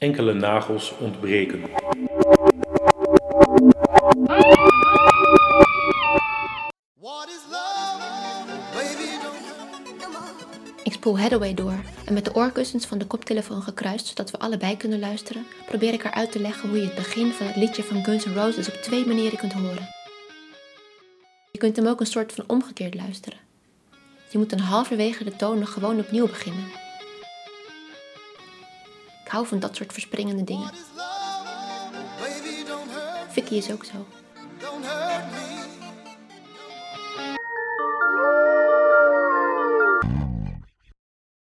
Enkele nagels ontbreken. Ik spoel Hathaway door en met de oorkussens van de koptelefoon gekruist zodat we allebei kunnen luisteren, probeer ik haar uit te leggen hoe je het begin van het liedje van Guns N' Roses op twee manieren kunt horen. Je kunt hem ook een soort van omgekeerd luisteren. Je moet dan halverwege de tonen gewoon opnieuw beginnen. Hou van dat soort verspringende dingen. Vicky is ook zo.